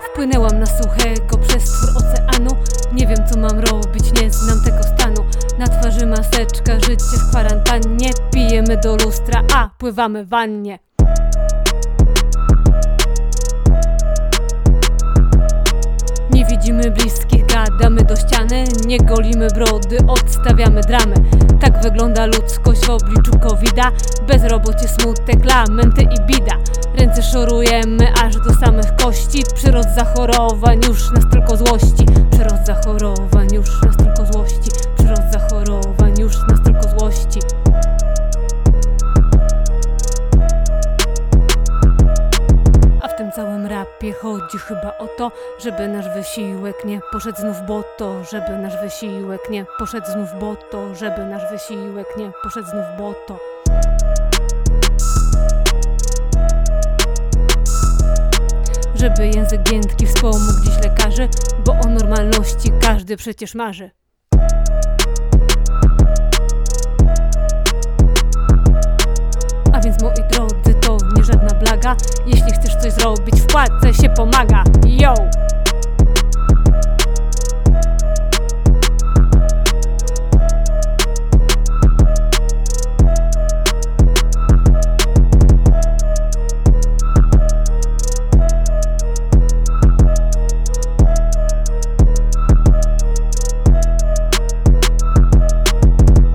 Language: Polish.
Wpłynęłam na suchego przez twór oceanu. Nie wiem co mam robić, nie znam tego stanu. Na twarzy maseczka, życie w kwarantannie. Pijemy do lustra, a pływamy w wannie. Nie widzimy bliskich, gadamy do ściany. Nie golimy brody, odstawiamy dramy. Tak wygląda ludzkość w obliczu covida. Bezrobocie, smutek, lamenty i bida szorujemy aż do samych kości. Przyrost zachorowań już nas tylko złości. Przyrost zachorowań już nas tylko złości. Przyrost zachorowań już nas tylko złości. A w tym całym rapie chodzi chyba o to, żeby nasz wysiłek nie poszedł znów boto, żeby nasz wysiłek nie poszedł znów boto, żeby nasz wysiłek nie poszedł znów boto. Żeby język giętki wspomógł dziś lekarzy, bo o normalności każdy przecież marzy. A więc moi drodzy, to nie żadna blaga Jeśli chcesz coś zrobić, w płatce się pomaga Yo!